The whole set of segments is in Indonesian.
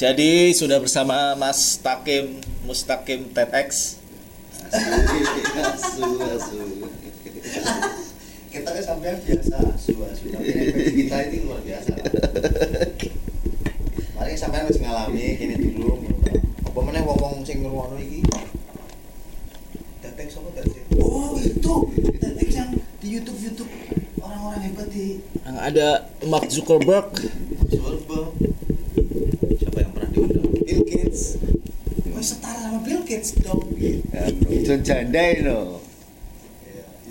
Jadi sudah bersama Mas Takim Mustakim TEDx. asu asu kita kan sampean biasa asu asu tapi kita ini luar biasa mari sampean wis ngalami kene dulu apa meneh wong-wong sing ngrungokno iki Tetek sapa Tetek? Oh itu Tetek yang di YouTube YouTube orang-orang hebat di Yang ada Mark Zuckerberg. Surba Siapa yang pernah diundang? Bill Gates Oh setara sama Bill Gates dong gitu John Jandai no.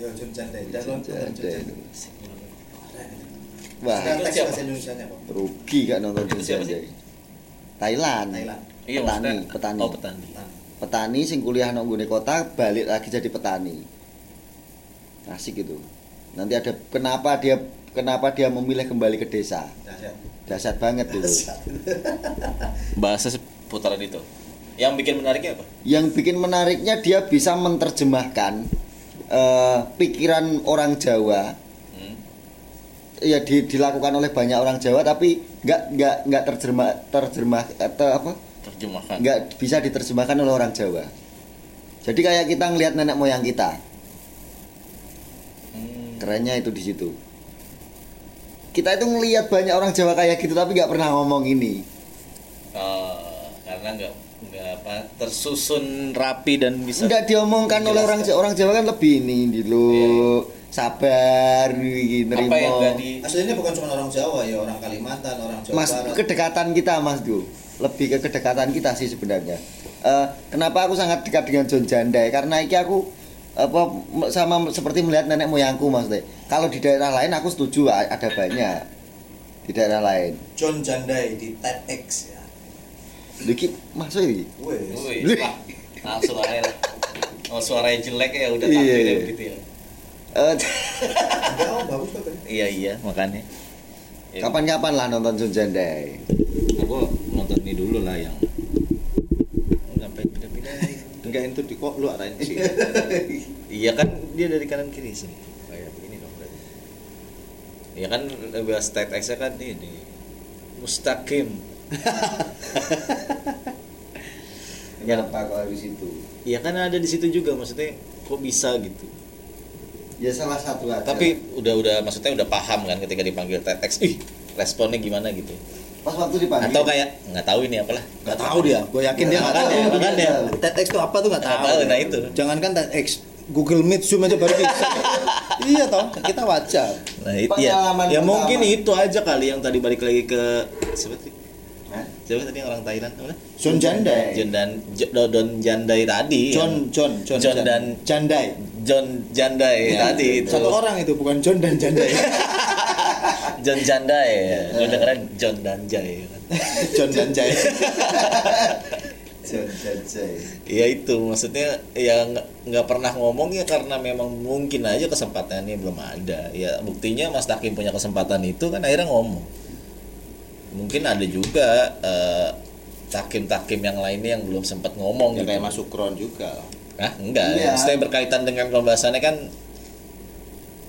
Iya, ya John Chandai. Dan John. Chandai. Wah, siapa? rugi gak nonton Itu John? Jandai. Thailand. Thailand. Iya, petani, petani. Oh, petani. Petani sing kuliah nang kota balik lagi jadi petani. Asik itu. Nanti ada kenapa dia kenapa dia memilih kembali ke desa. Dahsyat. Dahsyat banget dulu. Bahasa putaran itu. Yang bikin menariknya apa? Yang bikin menariknya dia bisa menerjemahkan eh, pikiran orang Jawa Hmm. ya di- dilakukan oleh banyak orang Jawa tapi nggak nggak nggak terjemah terjemah atau apa Terjemahkan. nggak bisa diterjemahkan oleh orang Jawa jadi kayak kita ngelihat nenek moyang kita Hmm. kerennya itu di situ kita itu ngelihat banyak orang Jawa kayak gitu tapi nggak pernah ngomong ini Karena nggak nggak apa tersusun rapi dan bisa nggak diomongkan oleh orang Jawa orang Jawa kan lebih ini dulu sabar iki, apa yang nggak di Aslinya bukan cuma orang Jawa ya, orang Kalimantan, orang Jawa Mas Barat. kedekatan kita Mas Du lebih ke kedekatan kita sih sebenarnya Eh, kenapa aku sangat dekat dengan John Jandai karena iki aku apa sama seperti melihat nenek moyangku Mas De. Kalau di daerah lain aku setuju ada banyak di daerah lain. John Jandai di TEDx ya. Diki masuk. Wes. Wih, wah, langsung aja lah. Oh, suaranya jelek ya udah Iya. tampil gitu ya. Eh, oh, bagus kok tadi. Iya iya makanya. Ya, Kapan-kapan lah nonton John Jandai. Aku nonton ini dulu lah yang ngapain pindah-pindah? enggak itu di kok lu arahin sih. Iya kan dia dari kanan kiri sini. Kayak begini dong berarti. Iya kan bahas TEDx kan ini Mustaqim. Kenapa kok habis itu? Iya kan ada di situ juga maksudnya kok bisa gitu. Ya salah satu aja. Tapi udah udah maksudnya udah paham kan ketika dipanggil TEDx. Ih, responnya gimana gitu. pas waktu dipanggil Atau kayak nggak tahu ini apalah. Nggak tahu dia. Gue yakin dia nggak tahu. Makanya, makanya. TEDx itu apa tuh nggak tahu. tahu, nah itu. Jangankan TEDx, Google Meet, Zoom aja baru bisa. iya toh, kita wajar. Nah, itu ya. Ya mungkin itu aja kali yang tadi balik lagi ke? Hah? Siapa tadi yang orang Thailand namanya? John Jandai. John dan Don Jandai tadi. John, John, John, John dan- Jandai. John Jandai tadi itu. Satu orang itu bukan John dan Jandai. John Jandai. Ya. Gue dengeran John dan Jai. kan. John dan Jai. John Jandai. Ya itu maksudnya ya nggak nggak pernah ngomong ya karena memang mungkin aja kesempatannya belum ada. Ya buktinya Mas Takim punya kesempatan itu kan akhirnya ngomong. Mungkin ada juga eh, takim-takim yang lainnya yang belum sempat ngomong Ya gitu. kayak Mas Sukron juga. Ah, enggak. Iya. Maksudnya berkaitan dengan pembahasannya kan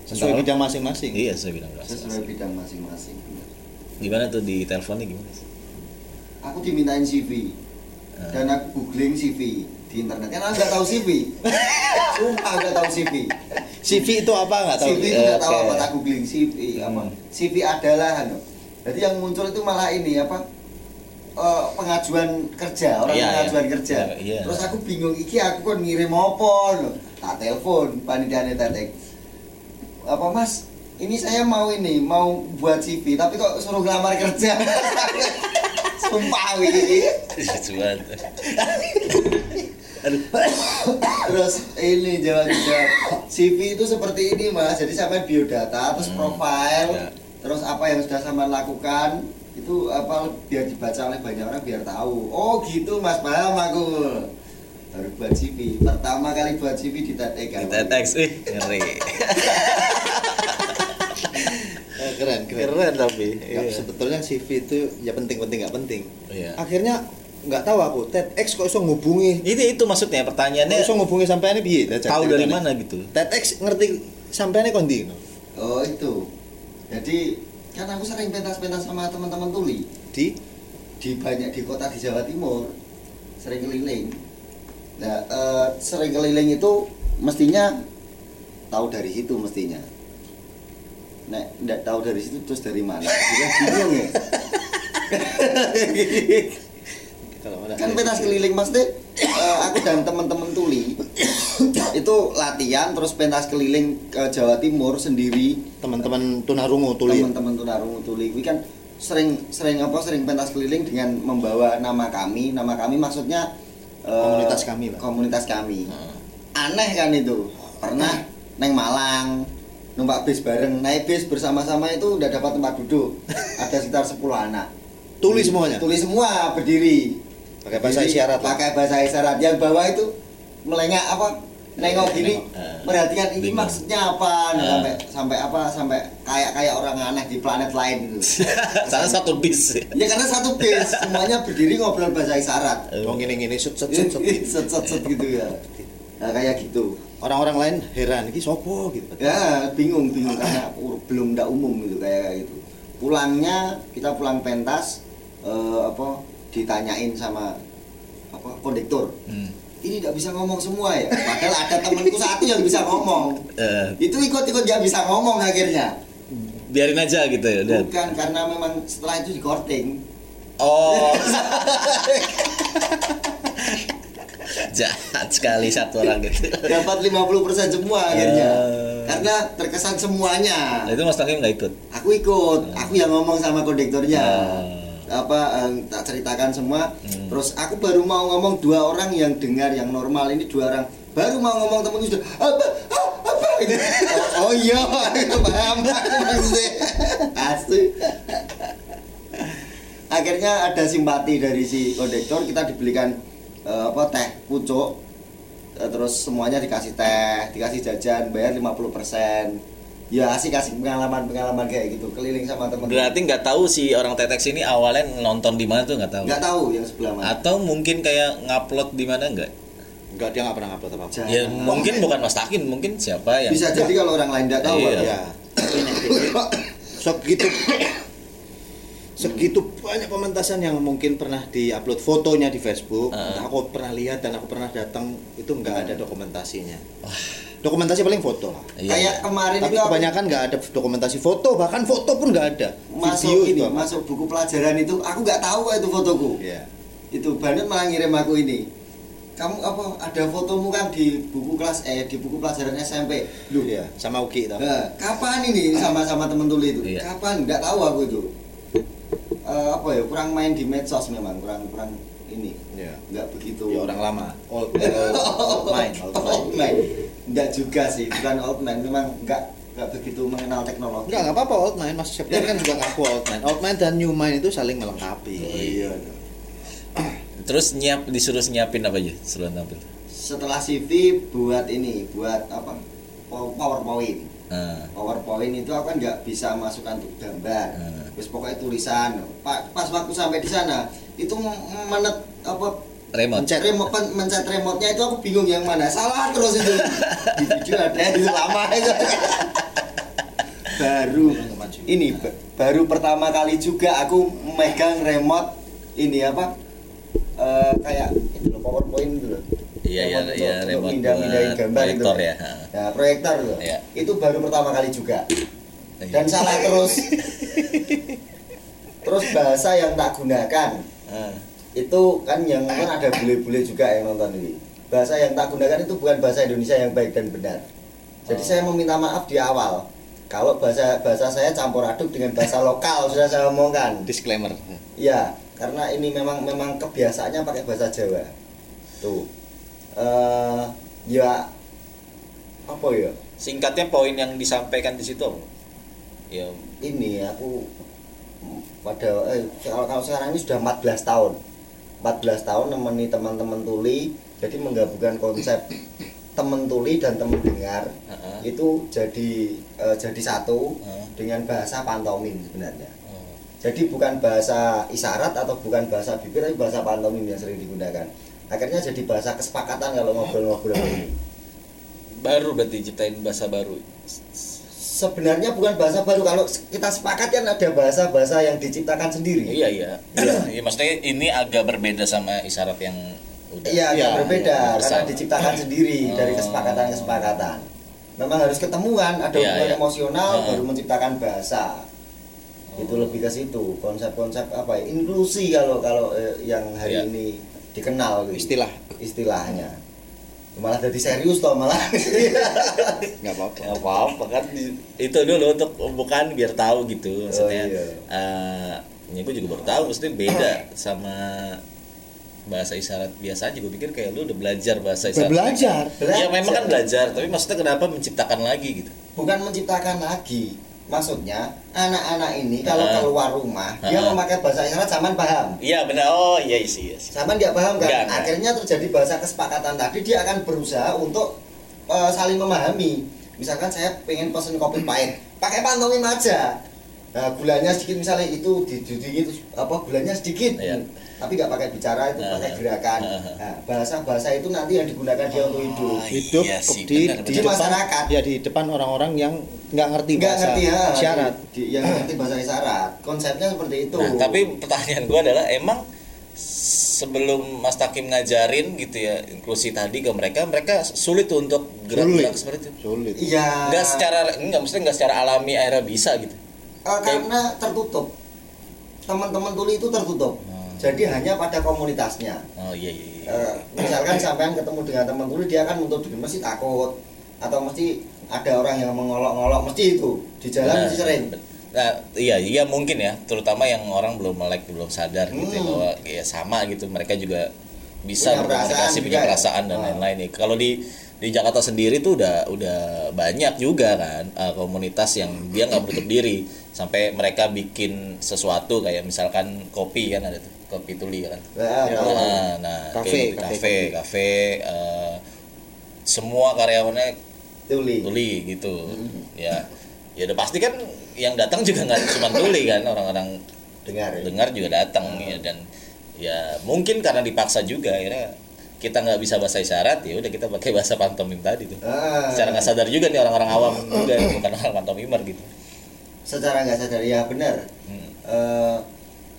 Sesuai bidang masing-masing. Iya, saya bilang enggak. Sesuai bidang masing-masing. Gimana tuh di teleponnya gimana sih? Aku dimintain CV Ah. dan aku googling CV di internet kan nggak tahu CV sumpah nggak tahu CV CV itu apa nggak tahu? CV itu nggak tahu apa tak googling CV apa Hmm. CV adalah anu. Jadi yang muncul itu malah ini apa eh, pengajuan kerja orang Iya, pengajuan iya. kerja. Iya, iya. terus aku bingung iki aku kan ngirim apa no. tak telepon panitiane tetek apa mas? Ini saya mau ini mau buat CV tapi kok suruh ngelamar kerja? Sumpah ini Cuman. Terus ini jawab jawab CV itu seperti ini mas. Jadi sampai biodata terus Hmm, profile. Ya. Terus apa yang sudah sampai lakukan itu apa biar dibaca oleh banyak orang biar tahu oh gitu mas paham aku baru buat CV pertama kali buat CV di TEDx di TEDx, ih ngeri. Eh, keren, keren. Keren tapi. Ya, Iya. sebetulnya CV itu ya penting-penting nggak penting. Iya. Akhirnya nggak tahu aku TEDx kok iso ngubungi Itu itu maksudnya kok pertanyaannya iso ngubungi sampai ini piye tahu dari mana gitu. TEDx ngerti sampai ini kondi no? oh itu jadi kan aku sering pentas-pentas sama teman-teman tuli. Di? Di banyak di kota di Jawa Timur sering keliling. Nah eh, sering keliling itu mestinya tahu dari situ mestinya. Nek nggak tahu dari situ terus dari mana? Juga bingung ya. Kan pentas keliling eh, aku dan teman-teman tuli itu latihan terus pentas keliling ke Jawa Timur sendiri. Teman-teman tunarungu tuli. teman-teman tunarungu tuli. Ini kan sering sering apa sering pentas keliling dengan membawa nama kami. Nama kami maksudnya eh, Komunitas kami, Pak. komunitas kami. Aneh kan itu? Pernah neng Malang numpak bis bareng. Naik bis bersama-sama itu udah dapat tempat duduk. Ada sekitar 10 anak. Tuli semuanya. tuli semua berdiri Pakai bahasa isyarat. pakai bahasa isyarat yang bawah itu melengak apa nengok gini eh. perhatikan ini Bingung. maksudnya apa Nah, Eh. sampai sampai apa sampai kayak kayak orang aneh di planet lain gitu Sana satu bis. ya karena satu bis semuanya berdiri ngobrol bahasa isyarat Oh gini gini set set set set. set set set gitu ya nah, kayak gitu Orang-orang lain heran, ini sopo gitu. ya bingung bingung karena belum ndak umum gitu kayak kayak gitu pulangnya kita pulang pentas eh, apa ditanyain sama apa kondektur Hmm. ini nggak bisa ngomong semua ya padahal ada temanku satu yang bisa ngomong Eh, itu ikut-ikut nggak bisa ngomong akhirnya biarin aja gitu ya udah. bukan karena memang setelah itu di korting Oh. Jahat sekali satu orang gitu. dapat 50% semua akhirnya Eh. karena terkesan semuanya Nah, itu Mas Takim nggak ikut. aku ikut aku yang ngomong sama kondektornya. Apa eh, tak ceritakan semua. Hmm. terus aku baru mau ngomong dua orang yang dengar yang normal. Ini dua orang. Baru mau ngomong temenku sudah apa? Ah, apa? Gitu. oh, oh iya aku paham. Maksudnya asli akhirnya ada simpati dari si kondektor. Kita dibelikan eh, apa teh pucuk. Eh, terus semuanya dikasih teh dikasih jajan bayar 50% ya asik kasih pengalaman pengalaman kayak gitu keliling sama temen Berarti nggak tahu si orang Tetex ini awalnya nonton di mana tuh nggak tahu. nggak tahu yang sebelah mana Atau mungkin kayak ngupload di mana nggak? Enggak dia nggak pernah upload apa-apa. Ya mungkin bukan Mas Takin, mungkin siapa yang bisa jadi kalau orang lain nggak tahu Iya. Ya. Segitu segitu banyak pementasan yang mungkin pernah diupload fotonya di Facebook. Entah aku pernah lihat dan aku pernah datang itu nggak ada dokumentasinya. Dokumentasi paling foto lah. Iya, kayak iya. kemarin Tapi itu kebanyakan nggak ada dokumentasi foto, bahkan foto pun nggak ada. masuk Video ini itu apa? masuk buku pelajaran itu aku nggak tahu itu fotoku Iya. itu Bandit malah ngirim aku ini kamu apa ada fotomu kan di buku kelas eh di buku pelajaran SMP lu Iya, sama Uki itu. Nah, kapan ini sama-sama temen tuli itu? Iya. Kapan? Nggak tahu aku itu. Eh, apa ya? Kurang main di medsos memang, kurang kurang ini. Iya. Nggak begitu. Ya orang lama. Old, old mind, old mind. Old man. Nggak juga sih, bukan old man. Memang nggak nggak begitu mengenal teknologi. Enggak, enggak apa-apa old mind. Mas Septian kan juga ngaku old mind. Old mind dan new mind itu saling melengkapi. Oh, iya. Terus nyiap disuruh nyiapin apa aja sebelum tampil? Setelah CV buat ini, buat apa? Pow- PowerPoint. Nah, PowerPoint itu aku kan nggak bisa masukkan untuk gambar. Hmm. Terus pokoknya tulisan. Pa- Pas waktu sampai di sana, itu menet apa remote. Mencet. remote mencet remote-nya itu aku bingung yang mana salah terus itu di video ada itu lama itu baru ini ba- baru pertama kali juga aku megang remote ini apa eh, kayak itu loh powerpoint itu loh Iya, iya, iya, remote mindah-mindahin buat gambar itu proyektor loh. ya. ya proyektor loh Iya. itu baru pertama kali juga dan Iya. salah terus terus bahasa yang tak gunakan Ah, itu kan yang kan ada bule-bule juga yang nonton ini. Bahasa yang tak gunakan itu bukan bahasa Indonesia yang baik dan benar. Jadi Oh. saya meminta maaf di awal. Kalau bahasa bahasa saya campur aduk dengan bahasa lokal sudah saya omongkan. Disclaimer. ya karena ini memang memang kebiasaannya pakai bahasa Jawa. Tuh. Eh ya apa ya? Singkatnya poin yang disampaikan di situ? Ya, ini aku pada eh, kalau, kalau sekarang ini sudah 14 tahun 14 tahun nemeni teman-teman tuli jadi menggabungkan konsep teman tuli dan teman dengar Heeh. itu jadi eh, jadi satu Heeh. dengan bahasa pantomim sebenarnya Oh. jadi bukan bahasa isyarat atau bukan bahasa bibir tapi bahasa pantomim yang sering digunakan akhirnya jadi bahasa kesepakatan kalau ngobrol-ngobrol ini baru berarti ciptain bahasa baru. Sebenarnya bukan bahasa baru kalau kita sepakat kan ada bahasa-bahasa yang diciptakan sendiri. Iya iya. Iya, iya, maksudnya ini agak berbeda sama isyarat yang udah. Iya, agak Iya, berbeda iya, karena diciptakan sendiri dari Oh. kesepakatan-kesepakatan. Memang harus ketemuan, ada Iya, hubungan iya. emosional Heeh. baru menciptakan bahasa. Itu lebih ke situ, konsep-konsep apa ya? Inklusi kalau kalau eh, yang hari Iya. ini dikenal gitu. Istilah istilahnya. Malah jadi serius toh malah. nggak apa-apa. Nggak apa-apa kan itu dulu untuk bukan biar tahu gitu maksudnya. iya. eh, ini gue juga baru tahu maksudnya beda sama bahasa isyarat biasa aja gue pikir kayak lu udah belajar bahasa isyarat. Belajar. Ya memang kan Belajar. belajar, tapi maksudnya kenapa menciptakan lagi gitu? Bukan menciptakan lagi. Maksudnya anak-anak ini kalau Heeh. keluar rumah dia Heeh. memakai bahasa isyarat zaman paham. Iya benar. Oh iya sih iya sih. Zaman nggak paham kan? Nggak, nggak. Akhirnya terjadi bahasa kesepakatan tadi dia akan berusaha untuk eh, saling memahami. Misalkan saya pengen pesen kopi pahit, pakai pantomim aja. Nah, gulanya sedikit misalnya itu di, di, di- itu apa gulanya sedikit. Iya. Tapi nggak pakai bicara itu pakai Heeh. gerakan. Heeh. Nah, bahasa-bahasa itu nanti yang digunakan dia untuk hidup. Ah, Hidup iya sih, di, benar, di depan Masyarakat. ya di depan orang-orang yang nggak ngerti nggak bahasa ngerti ya isyarat. di, yang ngerti bahasa isyarat konsepnya seperti itu Nah, tapi pertanyaan gue adalah emang sebelum Mas Takim ngajarin gitu ya inklusi tadi ke mereka, mereka sulit tuh untuk gerak-gerak Sulit. seperti itu. Sulit. iya Enggak secara enggak maksudnya enggak secara alami akhirnya bisa gitu. Eh, karena tertutup teman-teman tuli itu tertutup Hmm. Jadi hanya pada komunitasnya Oh iya iya. iya. Eh, misalkan sampean ketemu dengan teman tuli dia akan menuntut diri mesti takut atau mesti ada orang yang mengolok-ngolok mesti itu di jalan Nah, mesti sering Nah, iya iya mungkin ya, terutama yang orang belum melek, belum sadar gitu ya, Hmm. bahwa ya sama gitu mereka juga bisa Punya berkomunikasi, perasaan punya ya. perasaan dan Ah. lain-lain nih. Kalau di di Jakarta sendiri tuh udah udah banyak juga kan eh, komunitas yang dia nggak menutup diri sampai mereka bikin sesuatu kayak misalkan kopi kan ada tuh kopi tuli kan. Nah. Nah, nah Kafe, kafe, kafe, kafe, eh, semua karyawannya tuli tuli gitu Hmm. ya ya udah pasti kan yang datang juga nggak cuma tuli kan orang-orang dengar ya. dengar juga datang ya dan ya mungkin karena dipaksa juga akhirnya kita nggak bisa bahasa isyarat ya udah kita pakai bahasa pantomim tadi tuh Ah, secara nggak sadar juga nih orang-orang awam juga bukan orang pantomimer gitu secara nggak sadar ya benar. Hmm. Eh,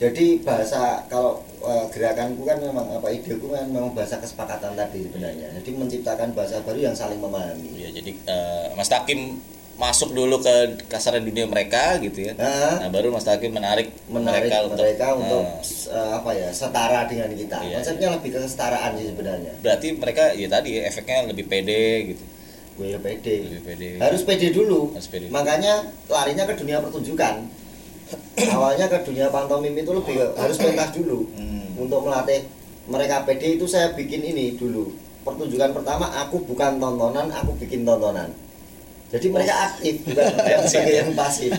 jadi bahasa kalau eh, gerakanku kan memang apa ideku kan memang bahasa kesepakatan tadi sebenarnya. Jadi menciptakan bahasa baru yang saling memahami. Ya jadi eh, Mas Takim masuk dulu ke kasaran dunia mereka gitu ya. Ah. nah baru Mas Takim menarik, menarik mereka untuk, eh, eh, apa ya setara dengan kita. Iya, konsepnya lebih ke kesetaraan sih sebenarnya. Berarti mereka ya tadi efeknya lebih pede gitu gue pede pede harus pede dulu. Harus pede. makanya larinya ke dunia pertunjukan. Awalnya ke dunia pantomim itu lebih harus pentas dulu. Hmm. untuk melatih mereka pede itu saya bikin ini dulu. Pertunjukan pertama aku bukan tontonan aku bikin tontonan. Jadi mereka aktif bukan sebagai yang pasif.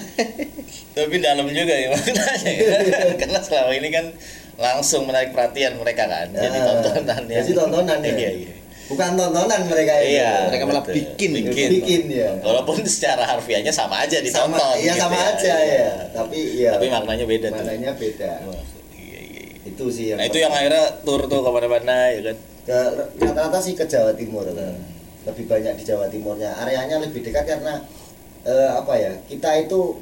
Tapi dalam juga ya maknanya ya. karena selama ini kan langsung menarik perhatian mereka kan jadi Ah, tontonan ya. jadi tontonan ya. Iya iya bukan tontonan mereka itu iya Mereka malah betul. bikin. bikin, Bikin, ya. walaupun secara harfiahnya sama aja ditonton sama iya gitu sama aja ya tapi iya tapi maknanya beda tuh maknanya beda Wah, iya, iya, iya. itu sih yang nah itu yang akhirnya tur tuh ke mana-mana ya kan ke rata-rata sih ke Jawa Timur kan. Hmm. lebih banyak di Jawa Timurnya areanya lebih dekat karena eh, apa ya kita itu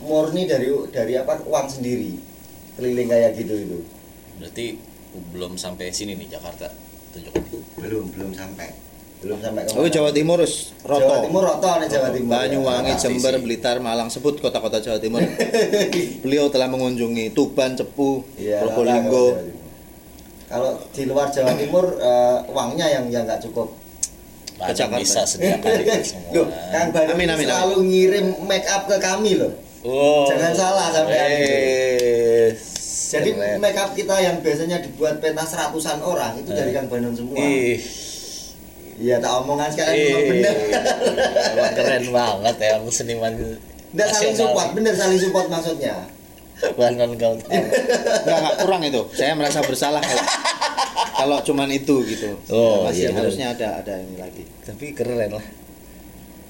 murni dari dari apa uang sendiri keliling kayak gitu itu berarti belum sampai sini nih Jakarta tunjukan belum belum sampai belum sampai ke Oh mana. Jawa Timur us roto. Jawa Timur roto nih Jawa Timur Banyuwangi. Jember. Blitar, Malang sebut kota-kota Jawa Timur. Beliau telah mengunjungi Tuban, Cepu, Iya, Probolinggo. kalau di luar Jawa Timur eh, uangnya yang yang nggak cukup Banyak Jakarta. bisa sediakan itu semua Loh, Kang Bandung Amin, amin, selalu ngirim make up ke kami loh Oh. Jangan salah sampean itu. Jadi keren. make up kita yang biasanya dibuat pentas ratusan orang itu dari Eh. Kang Bandung semua. Ih, Iya, tak omongan sekarang memang bener. emang keren banget ya seniman Nggak saling support, bener saling support maksudnya. Banon kau tahu. Enggak, enggak kurang itu. Saya merasa bersalah kalau kalau cuman itu gitu. Oh, masih iya, benar. harusnya ada ada ini lagi. Tapi keren lah.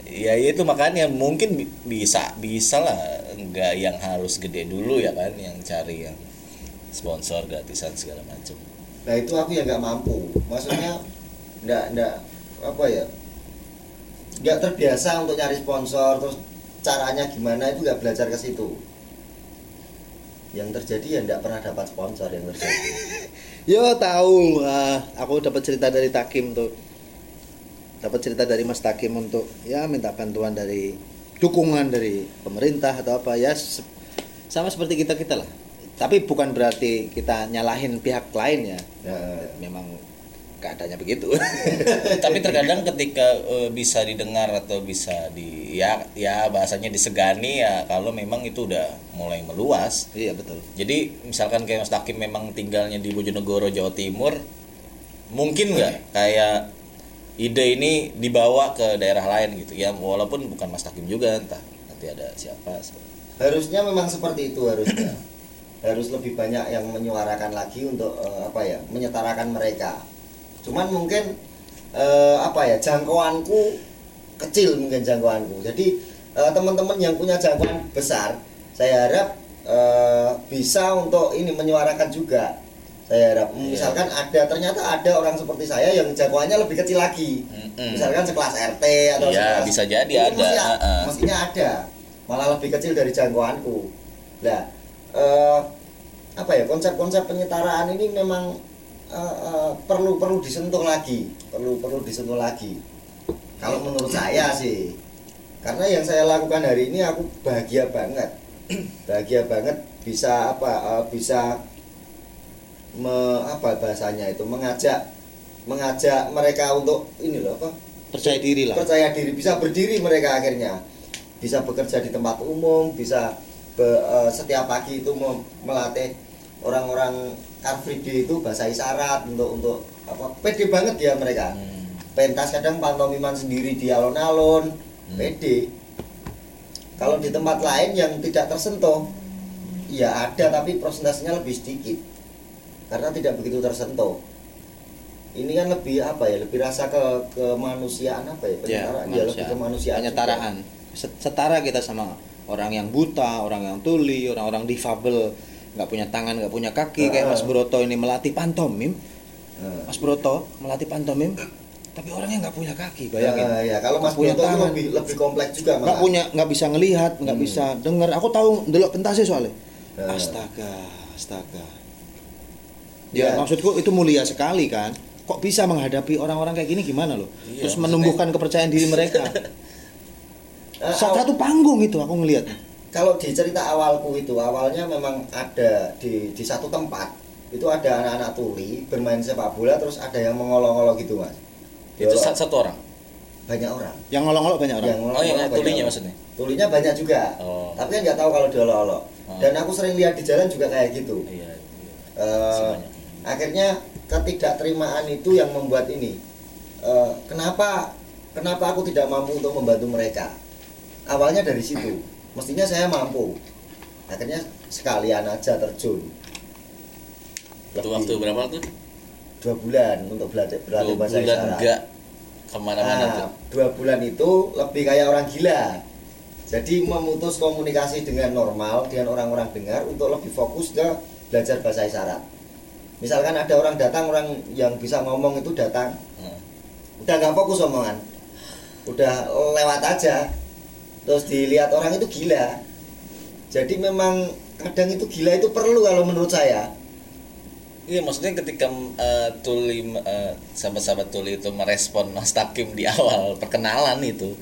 Ya itu makanya mungkin bi- bisa bisa lah nggak yang harus gede dulu ya kan yang cari yang sponsor gratisan segala macam. Nah itu aku yang nggak mampu. Maksudnya nggak nggak apa ya nggak terbiasa untuk nyari sponsor terus caranya gimana itu nggak belajar ke situ yang terjadi ya nggak pernah dapat sponsor yang terjadi Yo tahu, ah, aku dapat cerita dari Takim tuh. Dapat cerita dari Mas Takim untuk ya minta bantuan dari dukungan dari pemerintah atau apa ya se- sama seperti kita kita lah. Tapi bukan berarti kita nyalahin pihak lain ya. Ya. Memang keadaannya begitu. tapi terkadang ketika eh, bisa didengar atau bisa di ya ya bahasanya disegani ya kalau memang itu udah mulai meluas iya betul. jadi misalkan kayak Mas Takim memang tinggalnya di Bojonegoro Jawa Timur mungkin nggak kayak ide ini dibawa ke daerah lain gitu ya walaupun bukan Mas Takim juga entah nanti ada siapa harusnya memang seperti itu harusnya harus lebih banyak yang menyuarakan lagi untuk eh, apa ya menyetarakan mereka. Cuman mungkin eh, apa ya jangkauanku kecil mungkin jangkauanku. Jadi eh, teman-teman yang punya jangkauan besar saya harap eh, bisa untuk ini menyuarakan juga. Saya harap Iya. misalkan ada ternyata ada orang seperti saya yang jangkauannya lebih kecil lagi. Mm-mm. misalkan sekelas RT atau Iya, sekelas bisa jadi ada, mestinya ada. Malah lebih kecil dari jangkauanku. Nah eh, apa ya konsep-konsep penyetaraan ini memang eh, eh, perlu perlu disentuh lagi perlu perlu disentuh lagi. Kalau menurut saya sih karena yang saya lakukan hari ini aku bahagia banget. Bahagia banget bisa apa eh, bisa me, apa bahasanya itu mengajak mengajak mereka untuk ini loh apa? Percaya diri lah. percaya diri bisa berdiri mereka akhirnya. Bisa bekerja di tempat umum bisa be- eh, setiap pagi itu melatih orang-orang car free day itu bahasa isyarat untuk untuk apa pede banget ya mereka Hmm. pentas kadang pantomiman sendiri di alun-alun Hmm. pede kalau di tempat lain yang tidak tersentuh ya ada tapi prosentasenya lebih sedikit karena tidak begitu tersentuh ini kan lebih apa ya lebih rasa ke kemanusiaan apa ya Ya, penyetaraan ya, lebih kemanusiaan. penyetaraan. Set- Setara kita sama orang yang buta, orang yang tuli, orang-orang difabel, nggak punya tangan, nggak punya kaki, kayak. Mas Broto ini melatih pantomim. Mas Broto melatih pantomim, tapi orangnya nggak punya kaki, bayangin. Nah, ya kalau Mas punya Broto tangan. lebih lebih kompleks juga nggak punya nggak bisa ngelihat nggak Hmm. bisa dengar aku tahu delok pentasnya soalnya astaga astaga Ya. ya maksudku itu mulia sekali kan kok bisa menghadapi orang-orang kayak gini gimana loh Iya, terus maksudnya- menumbuhkan kepercayaan diri mereka Eh, satu, panggung itu aku ngelihat kalau di cerita awalku itu awalnya memang ada di di satu tempat itu ada anak-anak tuli bermain sepak bola terus ada yang mengolok-olok gitu mas itu satu, satu orang banyak orang yang ngolong-ngolong banyak orang yang oh yang ngolok-ngolok banyak tulinya orang. maksudnya tulinya banyak juga Oh. tapi kan nggak tahu kalau diolok-olok Oh. dan aku sering lihat di jalan juga kayak gitu iya, iya. Eh, Semuanya. akhirnya ketidakterimaan itu yang membuat ini Eh, kenapa kenapa aku tidak mampu untuk membantu mereka awalnya dari situ. Mestinya saya mampu. Akhirnya sekalian aja terjun. Itu waktu berapa tuh dua bulan untuk belajar dua berlatih bahasa bulan isyarat. enggak ke mana-mana Nah, tuh? dua bulan itu lebih kayak orang gila. Jadi memutus komunikasi dengan normal dengan orang-orang dengar untuk lebih fokus ke belajar bahasa isyarat. Misalkan ada orang datang orang yang bisa ngomong itu datang. Hmm. udah nggak fokus omongan. Udah lewat aja terus dilihat orang itu gila. Jadi memang kadang itu gila itu perlu kalau menurut saya. Iya maksudnya ketika eh, Tuli eh, sahabat-sahabat Tuli itu merespon Mas Takim di awal perkenalan itu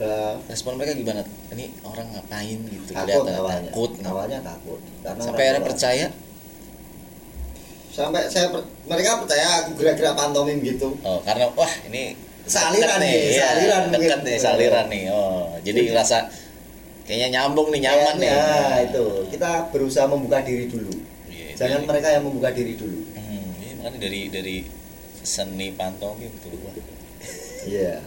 Eh, respon mereka gimana? Ini orang ngapain gitu? Takut kelihatan awalnya. takut. Awalnya takut. Karena sampai orang akhirnya percaya? Sampai saya per- mereka percaya aku gerak-gerak pantomim gitu. Oh karena wah ini Saliran dekat nih, ya, saliran dekat mungkin. nih saliran nih oh jadi ngerasa kayaknya nyambung nih nyaman nih ya itu kita berusaha membuka diri dulu Iya, jangan iya. mereka yang membuka diri dulu hmm, iya, makanya dari dari seni pantomim tuh wah. iya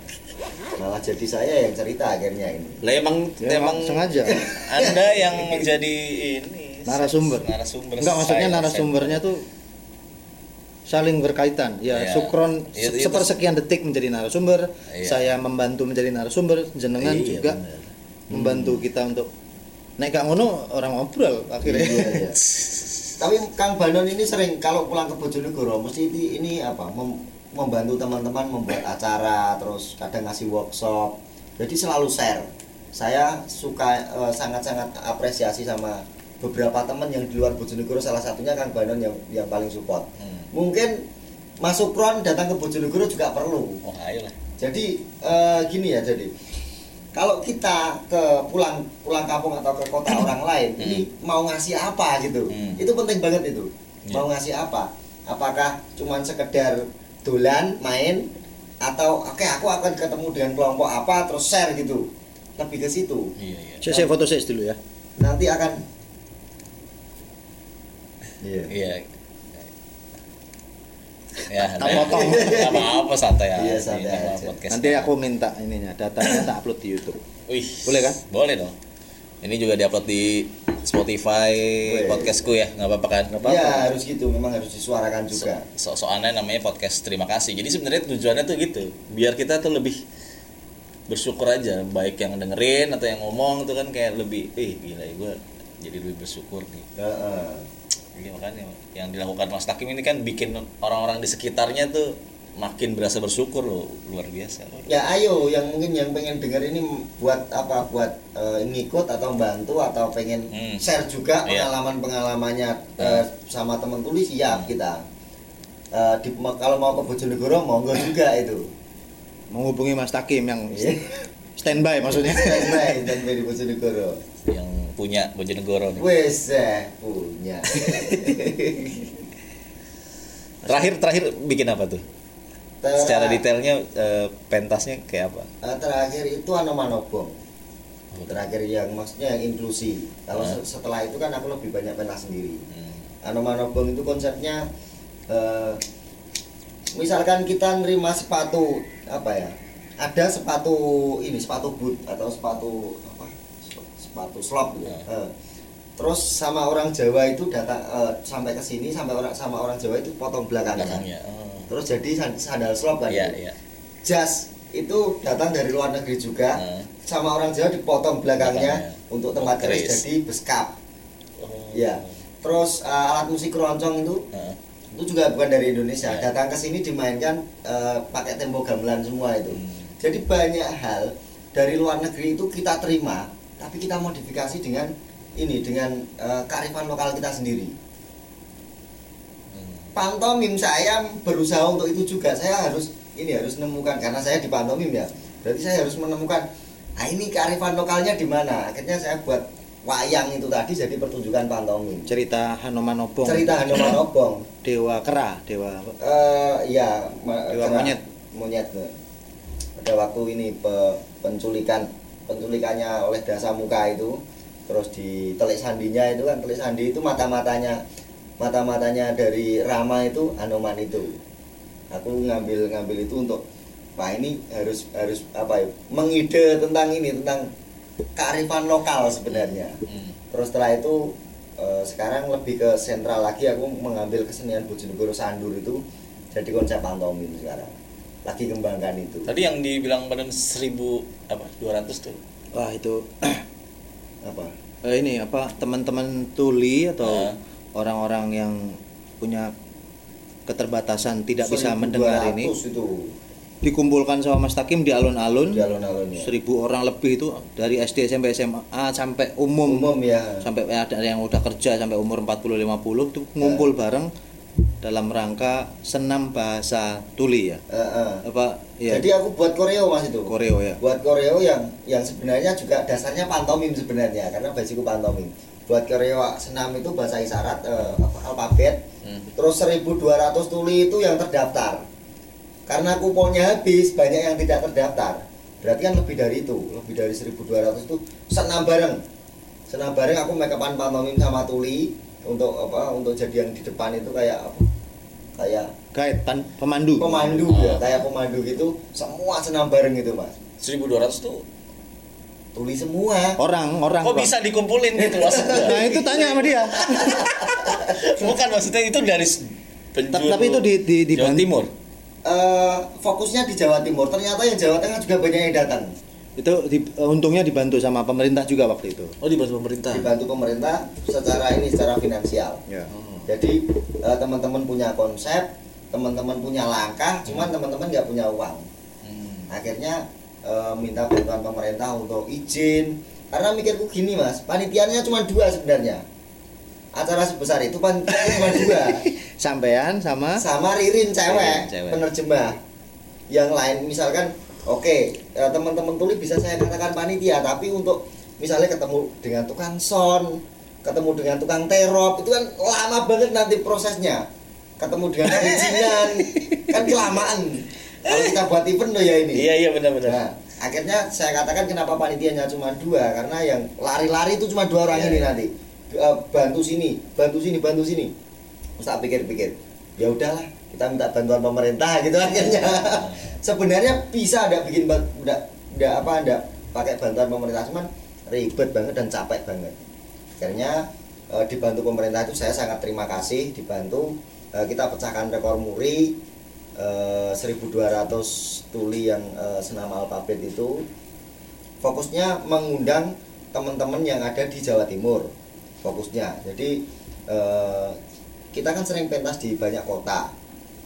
malah jadi saya yang cerita akhirnya ini lah emang Ya, emang sengaja. anda yang menjadi ini Narasumber. narasumber enggak maksudnya narasumbernya tuh saling berkaitan ya Iya. sukron se- itu- sepersekian detik menjadi narasumber Iya. saya membantu menjadi narasumber jenengan Iya, juga bener. membantu kita untuk naik gak ngono orang ngobrol akhirnya Iya, iya. tapi Kang Banon ini sering kalau pulang ke Bojonegoro mesti ini, ini apa mem- membantu teman-teman membuat acara terus kadang ngasih workshop jadi selalu share saya suka eh, sangat-sangat apresiasi sama beberapa teman yang di luar Bojonegoro salah satunya Kang Banon yang yang paling support. Hmm. Mungkin masuk Pron datang ke Bojonegoro juga perlu. Oh. Jadi eh, gini ya jadi kalau kita ke pulang pulang kampung atau ke kota orang lain Hmm. ini mau ngasih apa gitu Hmm. itu penting banget itu Iya. mau ngasih apa apakah cuman sekedar dolan main atau oke aku akan ketemu dengan kelompok apa terus share gitu lebih ke situ Iya, iya. Saya, foto saya dulu ya. nanti akan iya Iya. Ya, Tak potong. Enggak apa-apa santai aja. Iya, santai aja. podcast. Nanti aku minta ininya datanya tak upload di YouTube. Wih, Boleh kan? Boleh dong. Ini juga diupload di Spotify podcastku ya, nggak apa-apa kan? ya harus gitu memang harus disuarakan juga So, soalnya namanya podcast terima kasih. Jadi sebenarnya tujuannya tuh gitu, biar kita tuh lebih bersyukur aja, baik yang dengerin atau yang ngomong tuh kan kayak lebih, eh gila ya gue jadi lebih bersyukur nih. Heeh. Jadi makanya yang dilakukan Mas Takim ini kan bikin orang-orang di sekitarnya tuh makin berasa bersyukur loh, luar biasa. loh. Ya ayo yang mungkin yang pengen denger ini buat apa buat eh, ngikut atau bantu atau pengen Hmm. share juga Iya. pengalaman pengalamannya eh, sama teman tulis siap kita. Eh, di, kalau mau ke Bojonegoro monggo juga itu. Menghubungi Mas Takim yang Iya. standby maksudnya. Standby standby di Bojonegoro. Yang punya Bojonegoro nih. Wes eh, punya. Terakhir terakhir bikin apa tuh? Ter- Secara detailnya eh, pentasnya kayak apa? eh, terakhir itu Anomanobong. Terakhir yang maksudnya yang inklusi. Kalau Hmm. se- setelah itu kan aku lebih banyak pentas sendiri. Hmm. Anomanobong itu konsepnya eh, misalkan kita nerima sepatu apa ya ada sepatu ini sepatu boot atau sepatu sepatu slop. Ya. Eh, terus sama orang Jawa itu datang eh, sampai ke sini sampai orang sama orang Jawa itu potong belakangnya Belakangnya. Oh. terus jadi san- sandal slop kan itu. iya. jas itu datang dari luar negeri juga Hmm. sama orang Jawa dipotong belakangnya Belakangnya. untuk tempat Oh, keris jadi beskap Oh. ya terus eh, alat musik keroncong itu Heeh. itu juga bukan dari Indonesia Ya. datang ke sini dimainkan eh, pakai tempo gamelan semua itu Hmm. jadi banyak hal dari luar negeri itu kita terima tapi kita modifikasi dengan ini dengan eh, kearifan lokal kita sendiri. Hmm. pantomim saya berusaha untuk itu juga. Saya harus ini harus menemukan karena saya di pantomim ya. Berarti saya harus menemukan ah ini kearifan lokalnya di mana? Akhirnya saya buat wayang itu tadi jadi pertunjukan pantomim. Cerita Hanoman Obong. cerita Hanoman Obong. Dewa Kera, Dewa Eh, ya Dewa kera- monyet. monyet. Pada waktu ini pe- penculikan penculikannya oleh Dasa Muka itu terus di telik sandinya itu kan telik sandi itu mata matanya mata matanya dari Rama itu Anoman itu. Aku ngambil ngambil itu untuk Pak ini harus harus apa ya mengide tentang ini tentang kearifan lokal sebenarnya. Hmm. terus setelah itu eh, sekarang lebih ke sentral lagi aku mengambil kesenian Bojonegoro Sandur itu jadi konsep pantomim sekarang lagi kembangkan itu. Tadi yang dibilang badan 1000 apa 200 tuh. Wah itu apa? Eh, ini apa teman-teman tuli atau Ah. orang-orang yang punya keterbatasan tidak bisa mendengar 1200 ini itu. dikumpulkan sama Mas Takim di alun-alun. Di alun-alun ya. Seribu orang lebih itu dari SD sampai SMA sampai umum, umum ya. Sampai ada yang udah kerja sampai umur 40 50 itu ngumpul bareng dalam rangka senam bahasa tuli ya? Eh, eh. apa? Ya jadi aku buat koreo mas itu. Koreo ya. Buat koreo yang yang sebenarnya juga dasarnya pantomim sebenarnya karena basicku pantomim. Buat koreo senam itu bahasa isyarat apa, alfabet. Hmm. terus 1200 tuli itu yang terdaftar. Karena kuponnya habis banyak yang tidak terdaftar. Berarti kan lebih dari itu lebih dari 1200 itu senam bareng. Senam bareng aku make upan pantomim sama tuli untuk apa untuk jadi yang di depan itu kayak apa kayak guide tan- pemandu pemandu Oh. ya kayak pemandu gitu semua senam bareng gitu mas 1200 tuh tuli semua orang orang kok Bang. bisa dikumpulin gitu maksudnya? nah itu tanya sama dia Bukan maksudnya itu dari penjuru tapi itu di- di- di Jawa Timur. Eh, fokusnya di Jawa Timur ternyata yang Jawa Tengah juga banyak yang datang itu di- untungnya dibantu sama pemerintah juga waktu itu Oh dibantu pemerintah. dibantu pemerintah secara ini secara finansial ya Oh. Jadi eh, teman-teman punya konsep teman-teman punya langkah cuman teman-teman nggak punya uang. Hmm. akhirnya eh, minta bantuan pemerintah untuk izin. Karena mikirku gini mas panitianya cuma dua sebenarnya. Acara sebesar itu panitianya cuma dua. Sampean sama? Sama Ririn cewek, cewek. penerjemah. Yang lain misalkan oke eh, teman-teman tuli bisa saya katakan panitia tapi untuk misalnya ketemu dengan tukang son ketemu dengan tukang terop itu kan lama banget nanti prosesnya ketemu dengan perizinan kan kelamaan kalau kita buat event loh ya ini Iya iya benar-benar. Nah, akhirnya saya katakan kenapa panitianya cuma dua karena yang lari-lari itu cuma dua orang Iya, ini iya. nanti Eh, bantu sini, bantu sini, bantu sini. Terus tak pikir-pikir, ya udahlah kita minta bantuan pemerintah gitu akhirnya. Sebenarnya bisa ada bikin ndak ndak apa ndak pakai bantuan pemerintah cuman ribet banget dan capek banget. Akhirnya eh, dibantu pemerintah itu saya sangat terima kasih dibantu. Eh, kita pecahkan rekor muri eh, 1200 tuli yang eh, senam alfabet itu. Fokusnya mengundang teman-teman yang ada di Jawa Timur fokusnya. Jadi eh, kita kan sering pentas di banyak kota.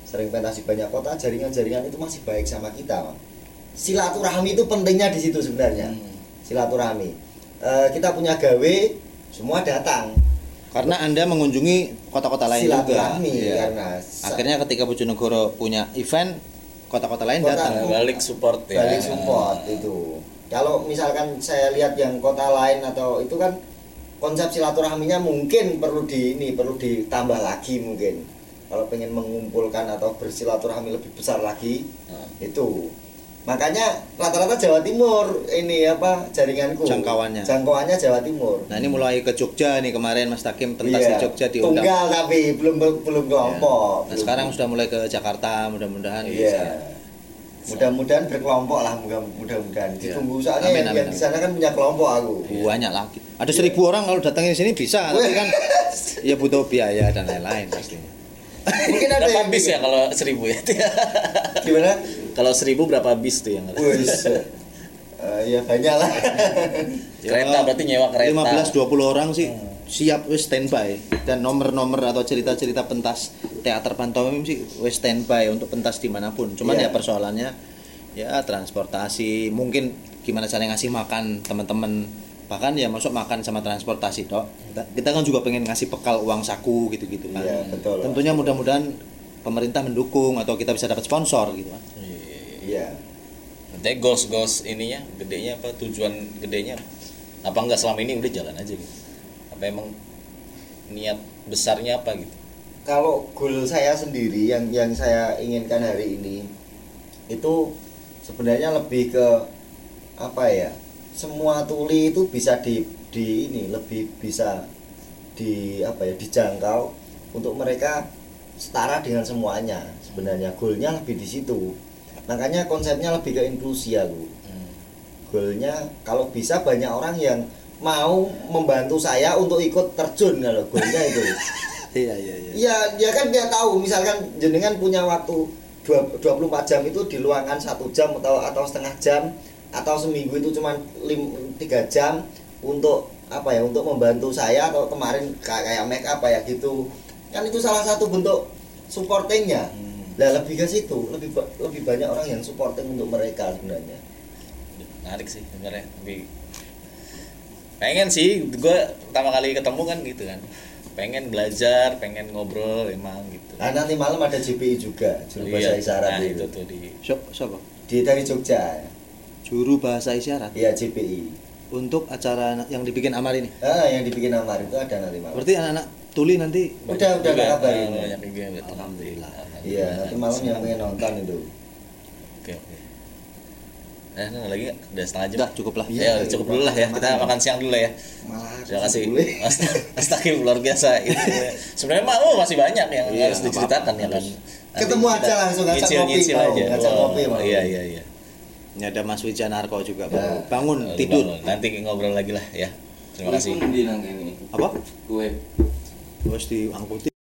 Sering pentas di banyak kota jaringan-jaringan itu masih baik sama kita silaturahmi itu pentingnya di situ sebenarnya. Hmm. silaturahmi. Eh, kita punya gawe semua datang karena Anda mengunjungi kota-kota lain juga. silaturahmi Iya. karena Akhirnya ketika Bojonegoro punya event, kota-kota lain Kota- datang. balik support ya. balik support itu kalau misalkan saya lihat yang kota lain atau itu kan konsep silaturahminya mungkin perlu di ini perlu ditambah lagi mungkin kalau pengen mengumpulkan atau bersilaturahmi lebih besar lagi Nah. itu makanya rata-rata Jawa Timur ini apa jaringanku Jangkauannya. jangkauannya Jawa Timur Nah ini mulai ke Jogja nih kemarin Mas Takim pentas di Iya, Jogja diundang. tunggal tapi belum belum kelompok Nah belum. sekarang sudah mulai ke Jakarta mudah-mudahan Iya. bisa. Mudah-mudahan berkelompok lah, mudah- mudah-mudahan. Iya. Ditunggu soalnya Amin, yang, amin, yang di sana kan punya kelompok aku. Banyak lagi. Ada seribu orang kalau datangin sini bisa, tapi kan ya butuh biaya dan lain-lain pastinya. Mungkin ada Berapa yang bis ya kalau seribu ya? Gimana? Kalau seribu berapa bis tuh yang Wis. Eh, ya banyak lah. kereta berarti nyewa kereta 15 20 orang sih siap wis standby dan nomor-nomor atau cerita-cerita pentas teater pantomim sih wis standby untuk pentas di mana pun. Cuman Iya. ya persoalannya ya transportasi, mungkin gimana cara ngasih makan teman-teman bahkan ya masuk makan sama transportasi dok kita, kita kan juga pengen ngasih bekal uang saku gitu-gitu kan Iya, betul. tentunya mudah-mudahan pemerintah mendukung atau kita bisa dapat sponsor gitu kan Iya. Nanti goals goals ininya gedenya apa tujuan gedenya apa? Enggak selama ini? Udah jalan aja gitu. Apa emang niat besarnya apa gitu? Kalau goal saya sendiri yang yang saya inginkan hari ini itu sebenarnya lebih ke apa ya? Semua tuli itu bisa di di ini lebih bisa di apa ya? Dijangkau untuk mereka setara dengan semuanya. Sebenarnya goalnya lebih di situ makanya konsepnya lebih ke inklusi aku Hmm. goalnya kalau bisa banyak orang yang mau membantu saya untuk ikut terjun kalau goalnya itu. Iya iya iya. Ya ya kan dia tahu. Misalkan jenengan punya waktu dua- 24 jam itu diluangkan satu jam atau atau setengah jam atau seminggu itu cuma 3 jam untuk apa ya untuk membantu saya atau kemarin kayak kayak make up ya gitu. Kan itu salah satu bentuk supportingnya. Hmm. Lah lebih ke situ. Lebih lebih banyak orang yang supporting untuk mereka sebenarnya. Menarik sih sebenarnya. Tapi pengen sih gue pertama kali ketemu kan gitu kan. Pengen belajar pengen ngobrol emang gitu. Nah nanti malam ada JPI juga juru bahasa Iya, isyarat nah, itu, itu tuh di Siapa? siapa? di dari Jogja. Juru bahasa isyarat? Iya JPI untuk acara yang dibikin Amar ini? Ah yang dibikin Amar itu ada nanti malam. Berarti anak-anak tuli nanti? Udah, udah kabarin. gitu. Alhamdulillah. Iya nanti malam yang pengen nonton itu oke oke nah, lagi udah setengah jam udah cukup lah Iya, ya cukup dulu lah ya kita makan. makan siang dulu lah ya malah Terima kasih Takim luar biasa itu. Sebenarnya mah oh, masih banyak yang Iya, harus diceritakan ya kan. harus. Ketemu aja langsung, nyicil- kopi aja. ngajak Oh, kopi. Iya iya iya. ini ada Mas Wijanarko juga Ya. baru bangun Lalu tidur bangun. Nanti ngobrol lagi lah ya. Terima kasih. Apa Kue. bos diangkuti